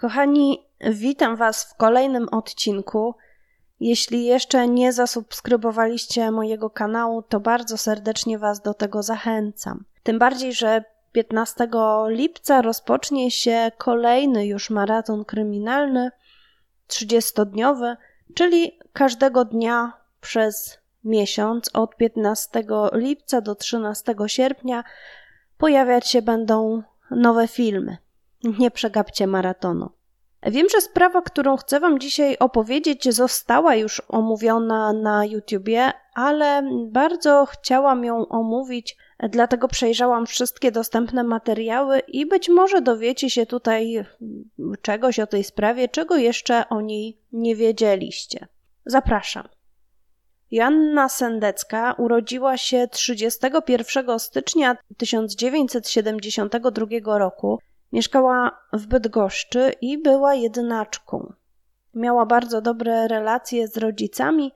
Kochani, witam Was w kolejnym odcinku. Jeśli jeszcze nie zasubskrybowaliście mojego kanału, to bardzo serdecznie Was do tego zachęcam. Tym bardziej, że 15 lipca rozpocznie się kolejny już maraton kryminalny, 30-dniowy, czyli każdego dnia przez miesiąc od 15 lipca do 13 sierpnia pojawiać się będą nowe filmy. Nie przegapcie maratonu. Wiem, że sprawa, którą chcę Wam dzisiaj opowiedzieć, została już omówiona na YouTubie, ale bardzo chciałam ją omówić, dlatego przejrzałam wszystkie dostępne materiały i być może dowiecie się tutaj czegoś o tej sprawie, czego jeszcze o niej nie wiedzieliście. Zapraszam. Joanna Sendecka urodziła się 31 stycznia 1972 roku. Mieszkała w Bydgoszczy i była jednaczką. Miała bardzo dobre relacje z rodzicami,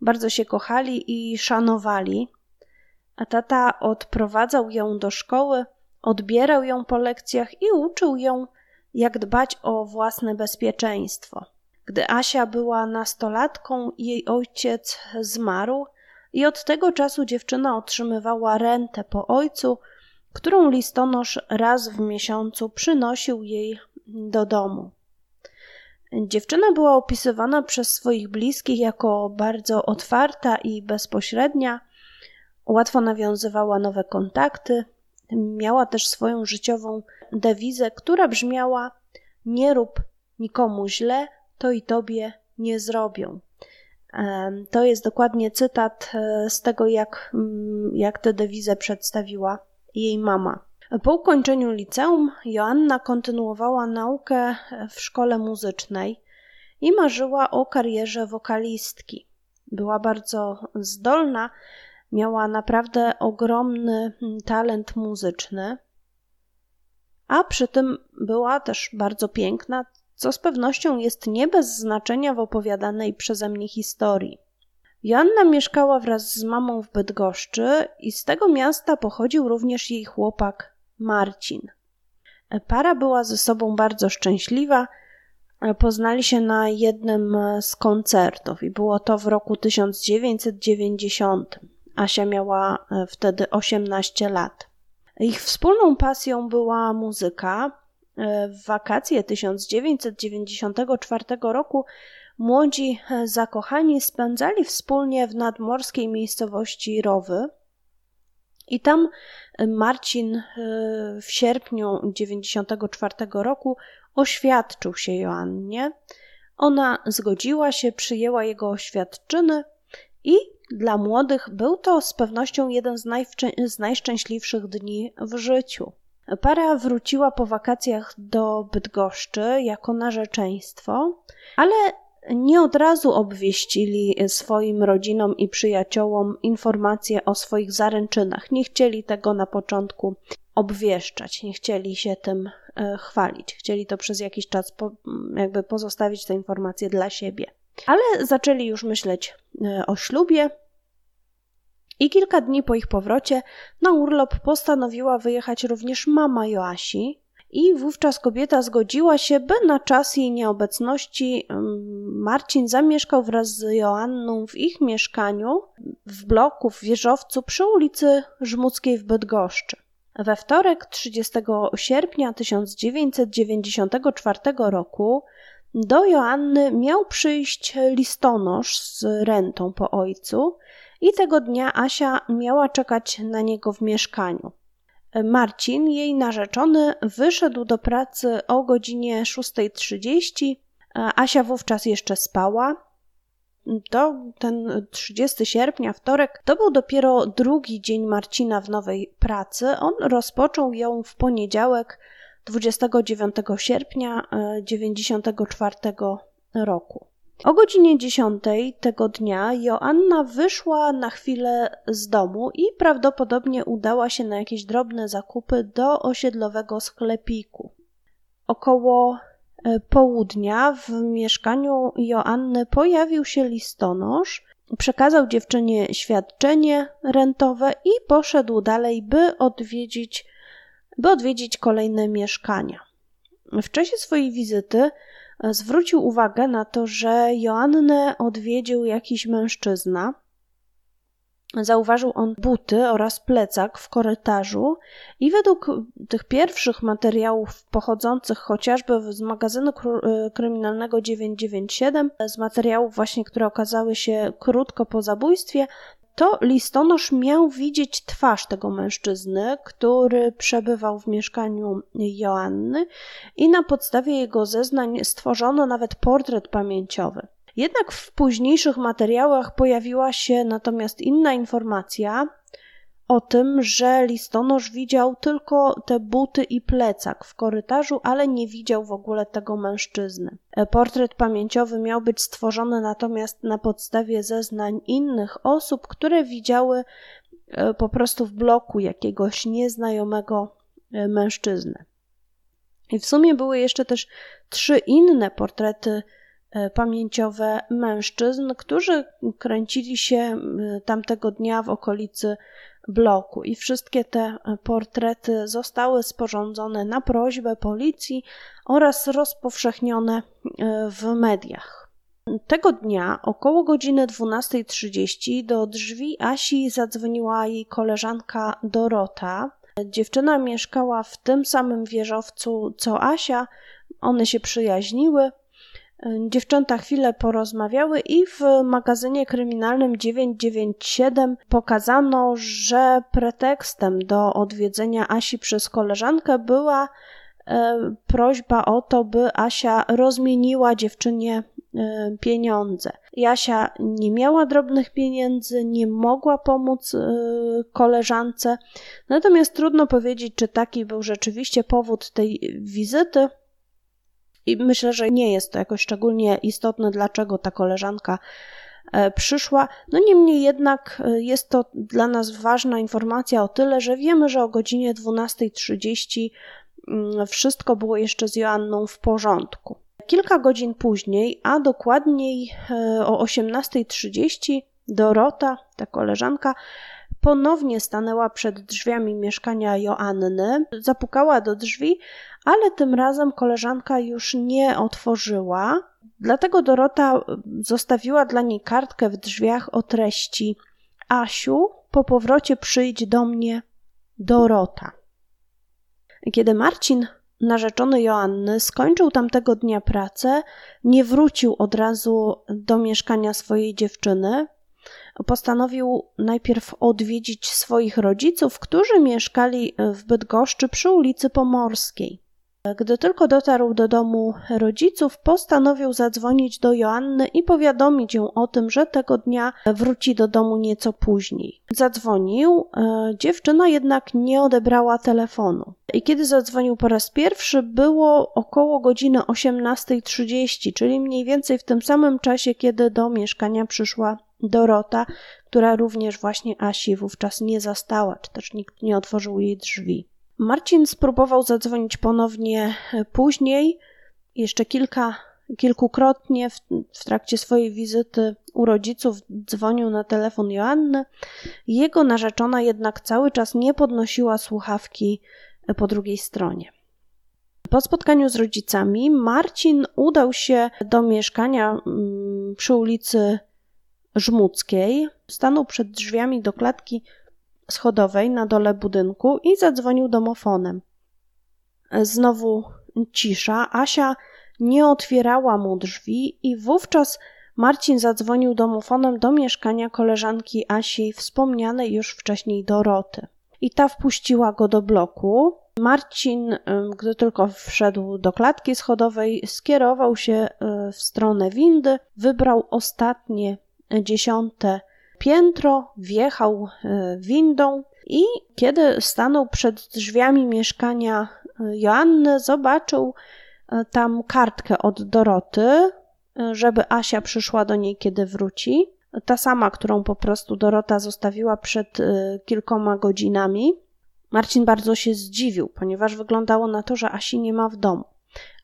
bardzo się kochali i szanowali. A tata odprowadzał ją do szkoły, odbierał ją po lekcjach i uczył ją, jak dbać o własne bezpieczeństwo. Gdy Asia była nastolatką, jej ojciec zmarł i od tego czasu dziewczyna otrzymywała rentę po ojcu, którą listonosz raz w miesiącu przynosił jej do domu. Dziewczyna była opisywana przez swoich bliskich jako bardzo otwarta i bezpośrednia, łatwo nawiązywała nowe kontakty, miała też swoją życiową dewizę, która brzmiała: Nie rób nikomu źle, to i tobie nie zrobią. To jest dokładnie cytat e, z tego, jak, mm, jak tę dewizę przedstawiła jej mama. Po ukończeniu liceum Joanna kontynuowała naukę w szkole muzycznej i marzyła o karierze wokalistki. Była bardzo zdolna, miała naprawdę ogromny talent muzyczny, a przy tym była też bardzo piękna, co z pewnością jest nie bez znaczenia w opowiadanej przeze mnie historii. Joanna mieszkała wraz z mamą w Bydgoszczy i z tego miasta pochodził również jej chłopak Marcin. Para była ze sobą bardzo szczęśliwa. Poznali się na jednym z koncertów i było to w roku 1990. Asia miała wtedy 18 lat. Ich wspólną pasją była muzyka, E, w wakacje 1994 roku młodzi e, zakochani spędzali wspólnie w nadmorskiej miejscowości Rowy. I tam e, Marcin w sierpniu 1994 roku oświadczył się Joannie. Ona zgodziła się, przyjęła jego oświadczyny i dla młodych był to z pewnością jeden z, z najszczęśliwszych dni w życiu. Para wróciła po wakacjach do Bydgoszczy jako narzeczeństwo, ale nie od razu obwieścili swoim rodzinom i przyjaciołom informacje o swoich zaręczynach. Nie chcieli tego na początku obwieszczać, nie chcieli się tym e, chwalić. Chcieli to przez jakiś czas po, jakby pozostawić te informacje dla siebie. Ale zaczęli już myśleć e, o ślubie, i kilka dni po ich powrocie na urlop postanowiła wyjechać również mama Joasi, i wówczas kobieta zgodziła się, by na czas jej nieobecności Marcin zamieszkał wraz z Joanną w ich mieszkaniu w bloku w wieżowcu przy ulicy Żmuckiej w Bydgoszczy. We wtorek 30 sierpnia 1994 roku do Joanny miał przyjść listonosz z rentą po ojcu, i tego dnia Asia miała czekać na niego w mieszkaniu. Marcin, jej narzeczony, wyszedł do pracy o godzinie 6.30. Asia wówczas jeszcze spała. To ten 30 sierpnia, wtorek, to był dopiero drugi dzień Marcina w nowej pracy. On rozpoczął ją w poniedziałek 29 sierpnia 1994 roku. O godzinie 10 tego dnia Joanna wyszła na chwilę z domu i prawdopodobnie udała się na jakieś drobne zakupy do osiedlowego sklepiku. Około e, południa w mieszkaniu Joanny pojawił się listonosz, przekazał dziewczynie świadczenie rentowe i poszedł dalej, by odwiedzić, by odwiedzić kolejne mieszkania. W czasie swojej wizyty zwrócił uwagę na to, że Joannę odwiedził jakiś mężczyzna, Zauważył on buty oraz plecak w korytarzu i według tych pierwszych materiałów pochodzących chociażby z magazynu y, kryminalnego 997, z materiałów właśnie, które okazały się krótko po zabójstwie, to listonosz miał widzieć twarz tego mężczyzny, który przebywał w mieszkaniu Joanny i na podstawie jego zeznań stworzono nawet portret pamięciowy. Jednak w późniejszych materiałach pojawiła się natomiast inna informacja o tym, że listonosz widział tylko te buty i plecak w korytarzu, ale nie widział w ogóle tego mężczyzny. Portret pamięciowy miał być stworzony natomiast na podstawie zeznań innych osób, które widziały e, po prostu w bloku jakiegoś nieznajomego e, mężczyzny. I w sumie były jeszcze też trzy inne portrety E, pamięciowe mężczyzn, którzy kręcili się e, tamtego dnia w okolicy bloku. I wszystkie te portrety zostały sporządzone na prośbę policji oraz rozpowszechnione e, w mediach. Tego dnia około godziny 12.30 do drzwi Asi zadzwoniła jej koleżanka Dorota. Dziewczyna mieszkała w tym samym wieżowcu co Asia, one się przyjaźniły. Dziewczęta chwilę porozmawiały i w magazynie kryminalnym 997 pokazano, że pretekstem do odwiedzenia Asi przez koleżankę była e, prośba o to, by Asia rozmieniła dziewczynie e, pieniądze. Jasia nie miała drobnych pieniędzy, nie mogła pomóc e, koleżance, natomiast trudno powiedzieć, czy taki był rzeczywiście powód tej wizyty. I myślę, że nie jest to jakoś szczególnie istotne, dlaczego ta koleżanka e, przyszła. No niemniej jednak e, jest to dla nas ważna informacja o tyle, że wiemy, że o godzinie 12.30 mm, wszystko było jeszcze z Joanną w porządku. Kilka godzin później, a dokładniej e, o 18.30 Dorota, ta koleżanka, ponownie stanęła przed drzwiami mieszkania Joanny, zapukała do drzwi, ale tym razem koleżanka już nie otworzyła. Dlatego Dorota zostawiła dla niej kartkę w drzwiach o treści: Asiu, po powrocie przyjdź do mnie, Dorota. Kiedy Marcin, narzeczony Joanny, skończył tamtego dnia pracę, nie wrócił od razu do mieszkania swojej dziewczyny, postanowił najpierw odwiedzić swoich rodziców, którzy mieszkali w Bydgoszczy przy ulicy Pomorskiej. Gdy tylko dotarł do domu rodziców, postanowił zadzwonić do Joanny i powiadomić ją o tym, że tego dnia wróci do domu nieco później. Zadzwonił, e, dziewczyna jednak nie odebrała telefonu. I kiedy zadzwonił po raz pierwszy, było około godziny 18.30, czyli mniej więcej w tym samym czasie, kiedy do mieszkania przyszła Dorota, która również właśnie Asi wówczas nie zastała, czy też nikt nie otworzył jej drzwi. Marcin spróbował zadzwonić ponownie później, jeszcze kilka, kilkukrotnie w, w trakcie swojej wizyty u rodziców dzwonił na telefon Joanny. Jego narzeczona jednak cały czas nie podnosiła słuchawki po drugiej stronie. Po spotkaniu z rodzicami Marcin udał się do mieszkania mm, przy ulicy Żmudzkiej. Stanął przed drzwiami do klatki schodowej na dole budynku i zadzwonił domofonem. Znowu cisza. Asia nie otwierała mu drzwi i wówczas Marcin zadzwonił domofonem do mieszkania koleżanki Asi, wspomnianej już wcześniej Doroty. I ta wpuściła go do bloku. Marcin, gdy tylko wszedł do klatki schodowej, skierował się e, w stronę windy, wybrał ostatnie dziesiąte piętro, wjechał e, windą i kiedy stanął przed drzwiami mieszkania e, Joanny, zobaczył e, tam kartkę od Doroty, żeby Asia przyszła do niej, kiedy wróci. Ta sama, którą po prostu Dorota zostawiła przed kilkoma godzinami. Marcin bardzo się zdziwił, ponieważ wyglądało na to, że Asi nie ma w domu.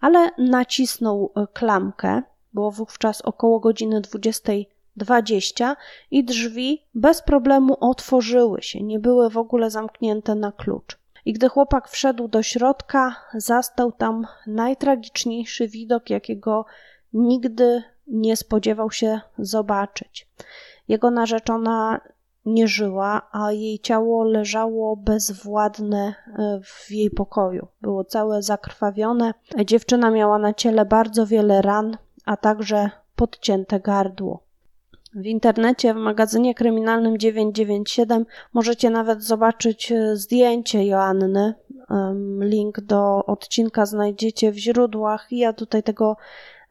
Ale nacisnął klamkę, było wówczas około godziny 20 20 i drzwi bez problemu otworzyły się, nie były w ogóle zamknięte na klucz. I gdy chłopak wszedł do środka, zastał tam najtragiczniejszy widok, jakiego nigdy nie spodziewał się zobaczyć. Jego narzeczona nie żyła, a jej ciało leżało bezwładne e, w jej pokoju. Było całe zakrwawione. Dziewczyna miała na ciele bardzo wiele ran, a także podcięte gardło. W internecie, w magazynie kryminalnym 997 możecie nawet zobaczyć e, zdjęcie Joanny. Link do odcinka znajdziecie w źródłach. Ja tutaj tego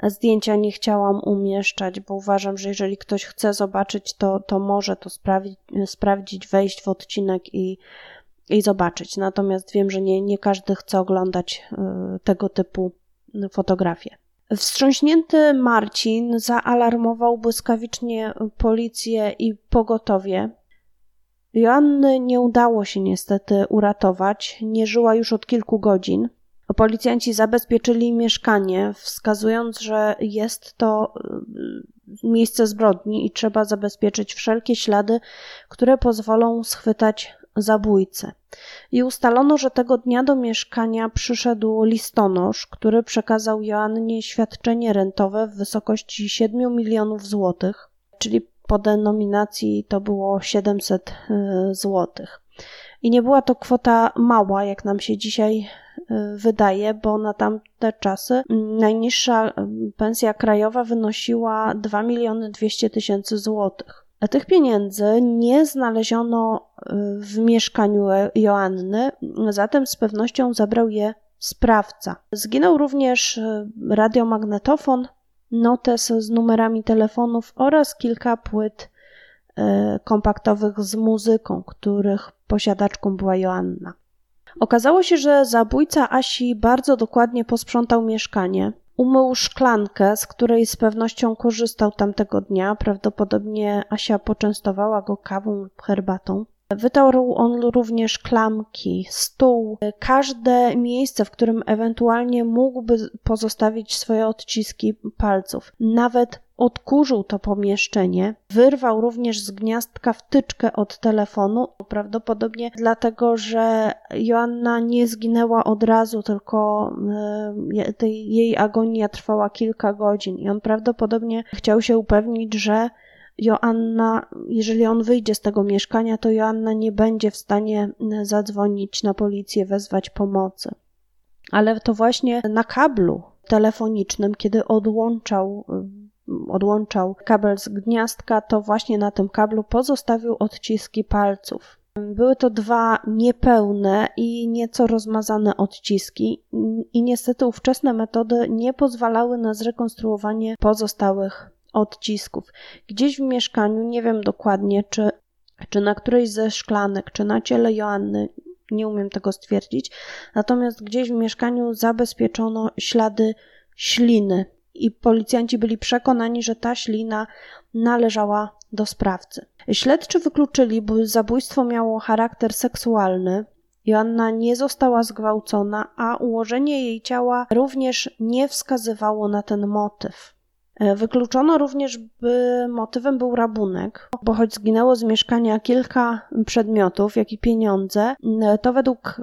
zdjęcia nie chciałam umieszczać, bo uważam, że jeżeli ktoś chce zobaczyć, to, to może to sprawdzić, sprawdzić, wejść w odcinek i, i zobaczyć. Natomiast wiem, że nie, nie każdy chce oglądać e, tego typu fotografie. Wstrząśnięty Marcin zaalarmował błyskawicznie policję i pogotowie. Joanny nie udało się niestety uratować, nie żyła już od kilku godzin. Policjanci zabezpieczyli mieszkanie, wskazując, że jest to y, miejsce zbrodni i trzeba zabezpieczyć wszelkie ślady, które pozwolą schwytać zabójcę. I ustalono, że tego dnia do mieszkania przyszedł listonosz, który przekazał Joannie świadczenie rentowe w wysokości 7 milionów złotych, czyli po denominacji to było 700 y, złotych. I nie była to kwota mała, jak nam się dzisiaj y, wydaje, bo na tamte czasy najniższa pensja krajowa wynosiła 2 miliony 200 tysięcy złotych. Tych pieniędzy nie znaleziono y, w mieszkaniu Joanny, zatem z pewnością zabrał je sprawca. Zginął również radiomagnetofon, notes z numerami telefonów oraz kilka płyt kompaktowych z muzyką, których posiadaczką była Joanna. Okazało się, że zabójca Asi bardzo dokładnie posprzątał mieszkanie. Umył szklankę, z której z pewnością korzystał tamtego dnia. Prawdopodobnie Asia poczęstowała go kawą lub herbatą. Wytarł on również klamki, stół, każde miejsce, w którym ewentualnie mógłby pozostawić swoje odciski palców. Nawet odkurzył to pomieszczenie, wyrwał również z gniazdka wtyczkę od telefonu, prawdopodobnie dlatego, że Joanna nie zginęła od razu, tylko e, jej agonia trwała kilka godzin i on prawdopodobnie chciał się upewnić, że Joanna, jeżeli on wyjdzie z tego mieszkania, to Joanna nie będzie w stanie zadzwonić na policję, wezwać pomocy. Ale to właśnie na kablu telefonicznym, kiedy odłączał odłączał kabel z gniazdka, to właśnie na tym kablu pozostawił odciski palców. Były to dwa niepełne i nieco rozmazane odciski, i niestety ówczesne metody nie pozwalały na zrekonstruowanie pozostałych odcisków. Gdzieś w mieszkaniu, nie wiem dokładnie, czy, czy na którejś ze szklanek, czy na ciele Joanny, nie umiem tego stwierdzić, natomiast gdzieś w mieszkaniu zabezpieczono ślady śliny i policjanci byli przekonani, że ta ślina należała do sprawcy. Śledczy wykluczyli, by zabójstwo miało charakter seksualny. Joanna nie została zgwałcona, a ułożenie jej ciała również nie wskazywało na ten motyw. E, wykluczono również, by motywem był rabunek, bo choć zginęło z mieszkania kilka przedmiotów, jak i pieniądze, e, to według,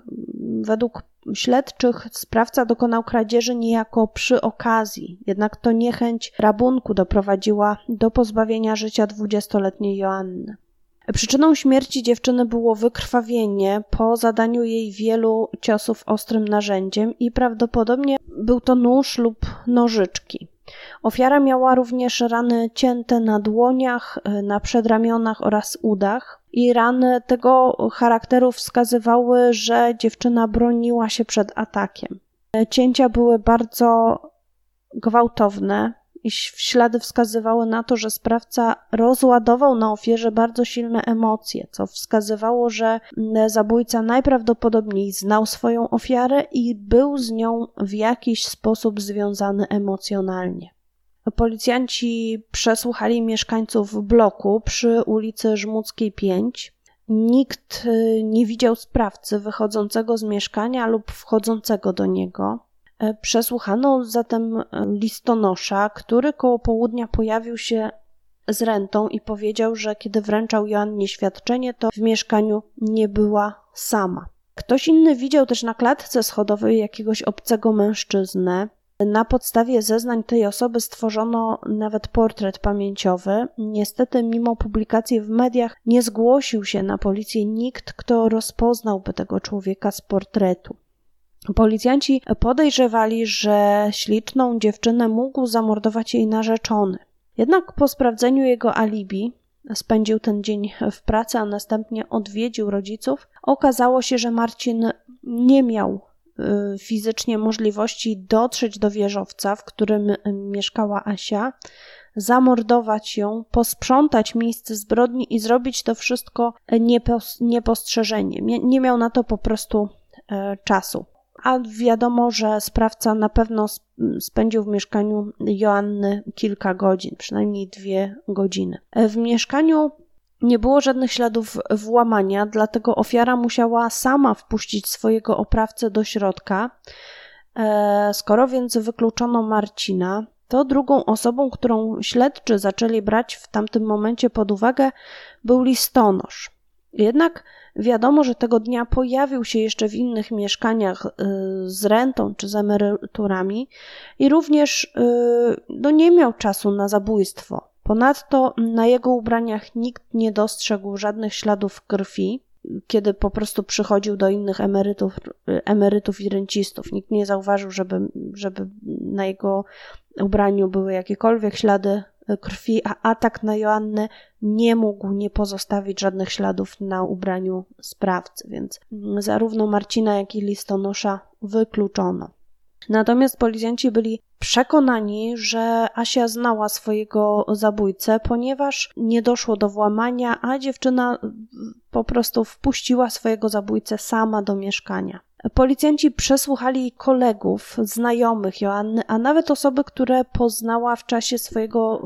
według śledczych sprawca dokonał kradzieży niejako przy okazji, jednak to niechęć rabunku doprowadziła do pozbawienia życia dwudziestoletniej Joanny. Przyczyną śmierci dziewczyny było wykrwawienie po zadaniu jej wielu ciosów ostrym narzędziem i prawdopodobnie był to nóż lub nożyczki. Ofiara miała również rany cięte na dłoniach, na przedramionach oraz udach i rany tego charakteru wskazywały, że dziewczyna broniła się przed atakiem. Cięcia były bardzo gwałtowne i ślady wskazywały na to, że sprawca rozładował na ofierze bardzo silne emocje, co wskazywało, że zabójca najprawdopodobniej znał swoją ofiarę i był z nią w jakiś sposób związany emocjonalnie. Policjanci przesłuchali mieszkańców bloku przy ulicy Żmudzkiej 5. Nikt y, nie widział sprawcy wychodzącego z mieszkania lub wchodzącego do niego. E, przesłuchano zatem e, listonosza, który koło południa pojawił się z rentą i powiedział, że kiedy wręczał Joannie świadczenie, to w mieszkaniu nie była sama. Ktoś inny widział też na klatce schodowej jakiegoś obcego mężczyznę. Na podstawie zeznań tej osoby stworzono nawet portret pamięciowy. Niestety, mimo publikacji w mediach, nie zgłosił się na policję nikt, kto rozpoznałby tego człowieka z portretu. Policjanci podejrzewali, że śliczną dziewczynę mógł zamordować jej narzeczony. Jednak po sprawdzeniu jego alibi, spędził ten dzień w pracy, a następnie odwiedził rodziców, okazało się, że Marcin nie miał y, fizycznie możliwości dotrzeć do wieżowca, w którym mieszkała Asia, zamordować ją, posprzątać miejsce zbrodni i zrobić to wszystko niepostrzeżenie. Nie miał na to po prostu e, czasu a wiadomo, że sprawca na pewno spędził w mieszkaniu Joanny kilka godzin, przynajmniej dwie godziny. W mieszkaniu nie było żadnych śladów włamania, dlatego ofiara musiała sama wpuścić swojego oprawcę do środka. E, skoro więc wykluczono Marcina, to drugą osobą, którą śledczy zaczęli brać w tamtym momencie pod uwagę, był listonosz. Jednak Wiadomo, że tego dnia pojawił się jeszcze w innych mieszkaniach y, z rentą czy z emeryturami i również y, no, nie miał czasu na zabójstwo. Ponadto na jego ubraniach nikt nie dostrzegł żadnych śladów krwi, kiedy po prostu przychodził do innych emerytów, emerytów i rencistów. Nikt nie zauważył, żeby, żeby na jego ubraniu były jakiekolwiek ślady krwi, a atak na Joannę nie mógł nie pozostawić żadnych śladów na ubraniu sprawcy, więc zarówno Marcina, jak i listonosza wykluczono. Natomiast policjanci byli przekonani, że Asia znała swojego zabójcę, ponieważ nie doszło do włamania, a dziewczyna po prostu wpuściła swojego zabójcę sama do mieszkania. Policjanci przesłuchali kolegów, znajomych Joanny, a nawet osoby, które poznała w czasie swojego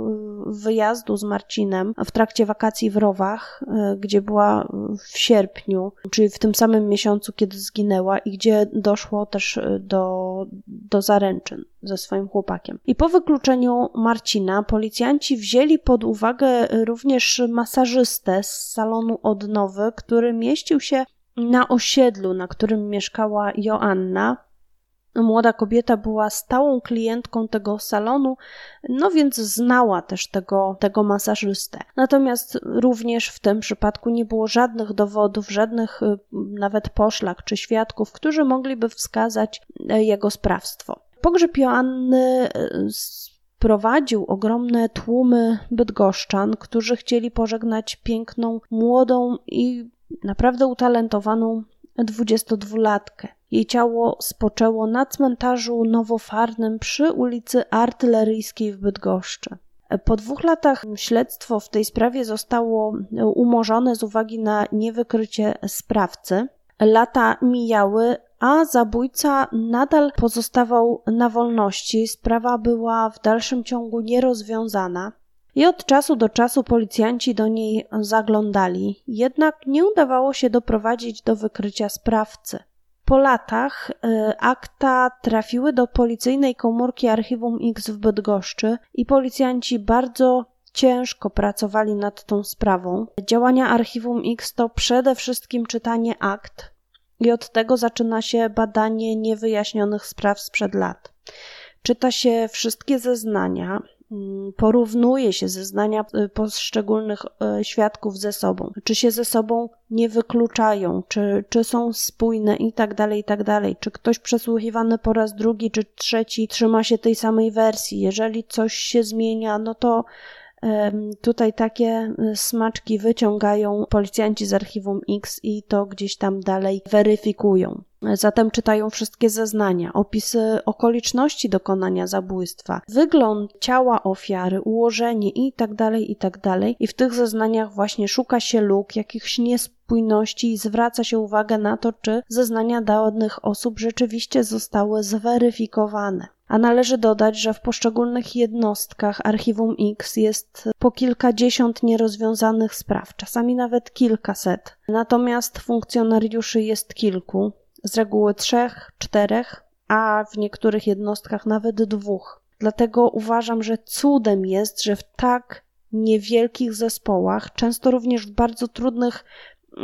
y, wyjazdu z Marcinem w trakcie wakacji w Rowach, y, gdzie była w sierpniu, czyli w tym samym miesiącu, kiedy zginęła i gdzie doszło też y, do, do zaręczyn ze swoim chłopakiem. I po wykluczeniu Marcina policjanci wzięli pod uwagę również masażystę z salonu odnowy, który mieścił się na osiedlu, na którym mieszkała Joanna. Młoda kobieta była stałą klientką tego salonu, no więc znała też tego, tego masażystę. Natomiast również w tym przypadku nie było żadnych dowodów, żadnych y, nawet poszlak czy świadków, którzy mogliby wskazać y, jego sprawstwo. Pogrzeb Joanny y, prowadził ogromne tłumy bydgoszczan, którzy chcieli pożegnać piękną, młodą i naprawdę utalentowaną 22-latkę. Jej ciało spoczęło na cmentarzu nowofarnym przy ulicy Artyleryjskiej w Bydgoszczy. Po dwóch latach śledztwo w tej sprawie zostało umorzone z uwagi na niewykrycie sprawcy. Lata mijały, a zabójca nadal pozostawał na wolności. Sprawa była w dalszym ciągu nierozwiązana i od czasu do czasu policjanci do niej zaglądali, jednak nie udawało się doprowadzić do wykrycia sprawcy. Po latach y, akta trafiły do policyjnej komórki Archiwum X w Bydgoszczy i policjanci bardzo ciężko pracowali nad tą sprawą. Działania Archiwum X to przede wszystkim czytanie akt i od tego zaczyna się badanie niewyjaśnionych spraw sprzed lat. Czyta się wszystkie zeznania, porównuje się zeznania y, poszczególnych y, świadków ze sobą, czy się ze sobą nie wykluczają, czy, czy są spójne? I tak dalej, i tak dalej, czy ktoś przesłuchiwany po raz drugi czy trzeci trzyma się tej samej wersji. Jeżeli coś się zmienia, no to Tutaj takie y, smaczki wyciągają policjanci z archiwum X i to gdzieś tam dalej weryfikują. Zatem czytają wszystkie zeznania, opisy okoliczności dokonania zabójstwa, wygląd ciała ofiary, ułożenie itd., tak itd. Tak I w tych zeznaniach właśnie szuka się luk, jakichś niespójności i zwraca się uwagę na to, czy zeznania danych osób rzeczywiście zostały zweryfikowane. A należy dodać, że w poszczególnych jednostkach Archiwum X jest po kilkadziesiąt nierozwiązanych spraw, czasami nawet kilkaset. Natomiast funkcjonariuszy jest kilku, z reguły trzech, czterech, a w niektórych jednostkach nawet dwóch. Dlatego uważam, że cudem jest, że w tak niewielkich zespołach, często również w bardzo trudnych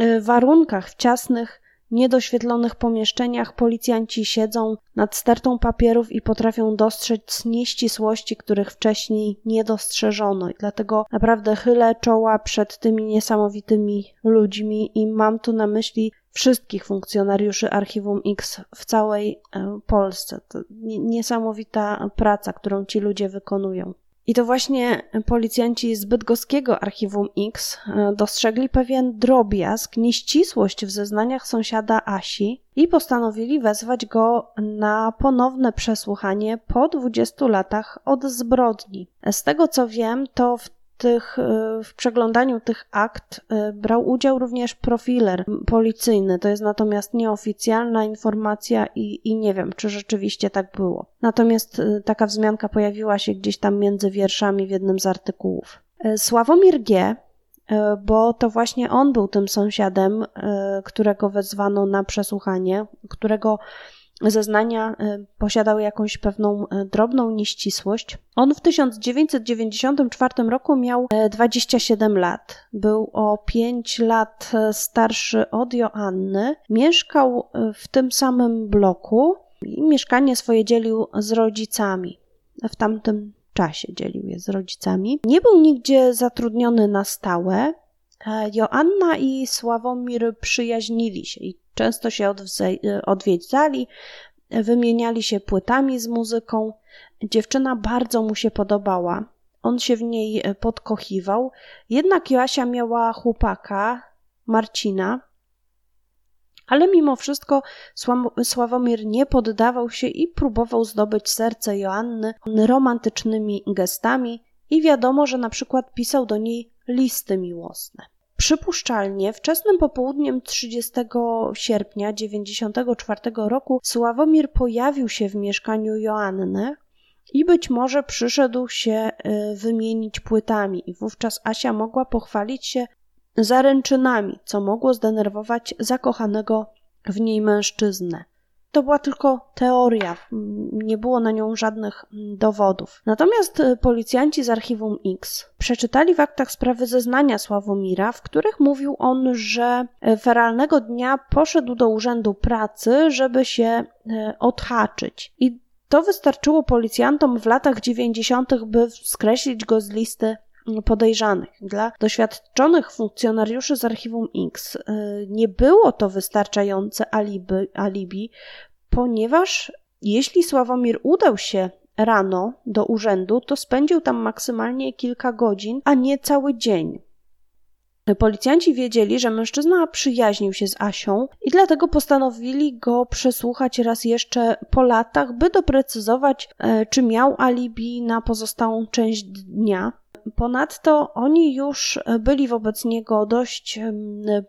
y, warunkach, w ciasnych niedoświetlonych pomieszczeniach policjanci siedzą nad stertą papierów i potrafią dostrzec nieścisłości, których wcześniej nie dostrzeżono. I dlatego naprawdę chylę czoła przed tymi niesamowitymi ludźmi i mam tu na myśli wszystkich funkcjonariuszy Archiwum X w całej e, Polsce. To niesamowita praca, którą ci ludzie wykonują. I to właśnie policjanci z bydgoskiego Archiwum X e, dostrzegli pewien drobiazg, nieścisłość w zeznaniach sąsiada Asi i postanowili wezwać go na ponowne przesłuchanie po 20 latach od zbrodni. Z tego co wiem, to w tych, e, w przeglądaniu tych akt e, brał udział również profiler policyjny. To jest natomiast nieoficjalna informacja i, i nie wiem, czy rzeczywiście tak było. Natomiast e, taka wzmianka pojawiła się gdzieś tam między wierszami w jednym z artykułów. Sławomir G., bo to właśnie on był tym sąsiadem, którego wezwano na przesłuchanie, którego zeznania y, posiadał jakąś pewną y, drobną nieścisłość. On w 1994 roku miał 27 y, lat. Był o 5 lat starszy od Joanny. Mieszkał w tym samym bloku i mieszkanie swoje dzielił z rodzicami. W tamtym czasie dzielił je z rodzicami. Nie był nigdzie zatrudniony na stałe. Joanna i Sławomir przyjaźnili się i Często się odwiedzali, wymieniali się płytami z muzyką. Dziewczyna bardzo mu się podobała. On się w niej podkochiwał, jednak Joasia miała chłopaka, Marcina, ale mimo wszystko Sławomir nie poddawał się i próbował zdobyć serce Joanny romantycznymi gestami i wiadomo, że na przykład pisał do niej listy miłosne. Przypuszczalnie wczesnym popołudniem 30 sierpnia 1994 roku Sławomir pojawił się w mieszkaniu Joanny i być może przyszedł się y, wymienić płytami, i wówczas Asia mogła pochwalić się zaręczynami, co mogło zdenerwować zakochanego w niej mężczyznę to była tylko teoria, nie było na nią żadnych dowodów. Natomiast e, policjanci z archiwum X przeczytali w aktach sprawy zeznania Sławomira, w których mówił on, że e, feralnego dnia poszedł do urzędu pracy, żeby się e, odhaczyć. I to wystarczyło policjantom w latach 90., by skreślić go z listy podejrzanych. Dla doświadczonych funkcjonariuszy z archiwum X y, nie było to wystarczające alibi, alibi ponieważ jeśli Sławomir udał się rano do urzędu, to spędził tam maksymalnie kilka godzin, a nie cały dzień. Policjanci wiedzieli, że mężczyzna przyjaźnił się z Asią i dlatego postanowili go przesłuchać raz jeszcze po latach, by doprecyzować, e, czy miał alibi na pozostałą część dnia. Ponadto oni już byli wobec niego dość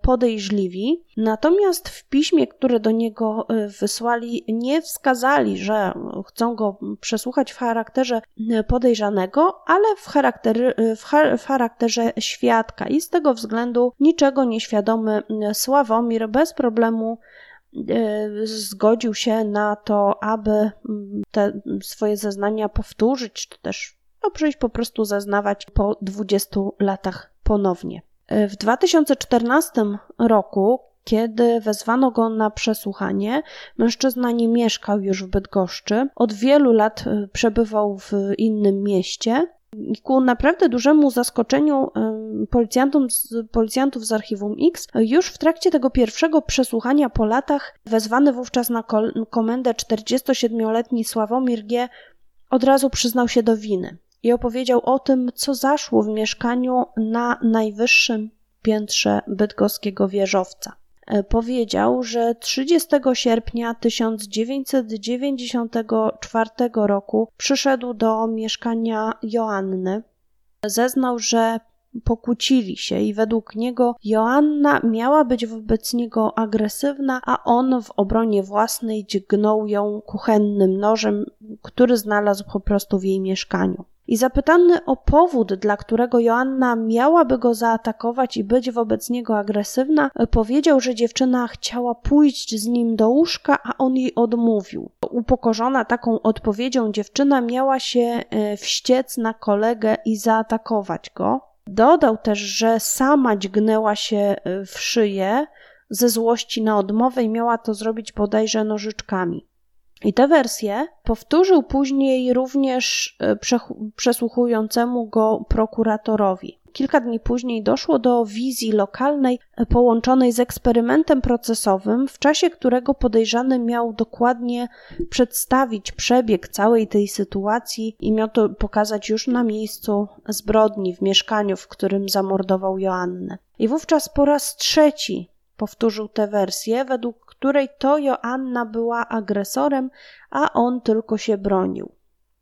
podejrzliwi, natomiast w piśmie, które do niego e, wysłali, nie wskazali, że chcą go przesłuchać w charakterze podejrzanego, ale w, charakter, w charakterze świadka. I z tego względu niczego nieświadomy Sławomir bez problemu e, zgodził się na to, aby te swoje zeznania powtórzyć, czy też no, przyjść po prostu zeznawać po 20 latach ponownie. E, w 2014 roku, kiedy wezwano go na przesłuchanie, mężczyzna nie mieszkał już w Bydgoszczy. Od wielu lat e, przebywał w innym mieście. Ku naprawdę dużemu zaskoczeniu e, policjantom, policjantów z archiwum X, już w trakcie tego pierwszego przesłuchania po latach, wezwany wówczas na komendę 47-letni Sławomir G. od razu przyznał się do winy i opowiedział o tym, co zaszło w mieszkaniu na najwyższym piętrze bydgoskiego wieżowca. E, powiedział, że 30 sierpnia 1994 roku przyszedł do mieszkania Joanny. Zeznał, że pokłócili się i według niego Joanna miała być wobec niego agresywna, a on w obronie własnej dźgnął ją kuchennym nożem, który znalazł po prostu w jej mieszkaniu. I zapytany o powód, dla którego Joanna miałaby go zaatakować i być wobec niego agresywna, powiedział, że dziewczyna chciała pójść z nim do łóżka, a on jej odmówił. Upokorzona taką odpowiedzią, dziewczyna miała się e, wściec na kolegę i zaatakować go. Dodał też, że sama dźgnęła się e, w szyję, ze złości na odmowę i miała to zrobić bodajże nożyczkami. I tę wersję powtórzył później również e, przesłuchującemu go prokuratorowi. Kilka dni później doszło do wizji lokalnej e, połączonej z eksperymentem procesowym, w czasie którego podejrzany miał dokładnie przedstawić przebieg całej tej sytuacji i miał to pokazać już na miejscu zbrodni, w mieszkaniu, w którym zamordował Joannę. I wówczas po raz trzeci powtórzył tę wersję, według której to Joanna była agresorem, a on tylko się bronił.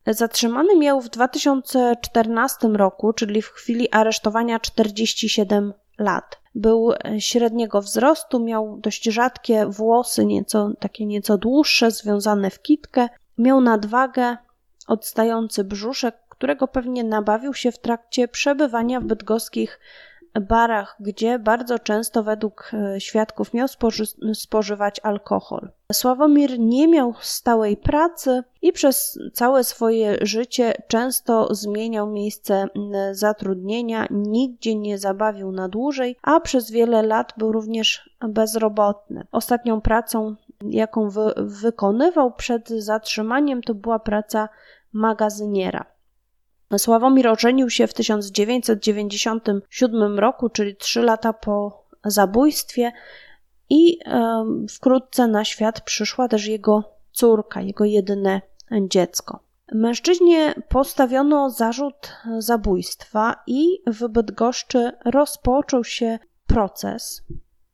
Zatrzymany miał w 2014 roku, czyli w chwili aresztowania 47 lat. Był średniego wzrostu, miał dość rzadkie włosy, nieco, takie nieco dłuższe, związane w kitkę. Miał nadwagę, odstający brzuszek, którego pewnie nabawił się w trakcie przebywania w bydgoskich barach, gdzie bardzo często według e, świadków miał spoży spożywać alkohol. Sławomir nie miał stałej pracy i przez całe swoje życie często zmieniał miejsce zatrudnienia, nigdzie nie zabawił na dłużej, a przez wiele lat był również bezrobotny. Ostatnią pracą, jaką wy wykonywał przed zatrzymaniem, to była praca magazyniera. Sławomir ożenił się w 1997 roku, czyli trzy lata po zabójstwie, i wkrótce na świat przyszła też jego córka, jego jedyne dziecko. Mężczyźnie postawiono zarzut zabójstwa i w Bydgoszczy rozpoczął się proces.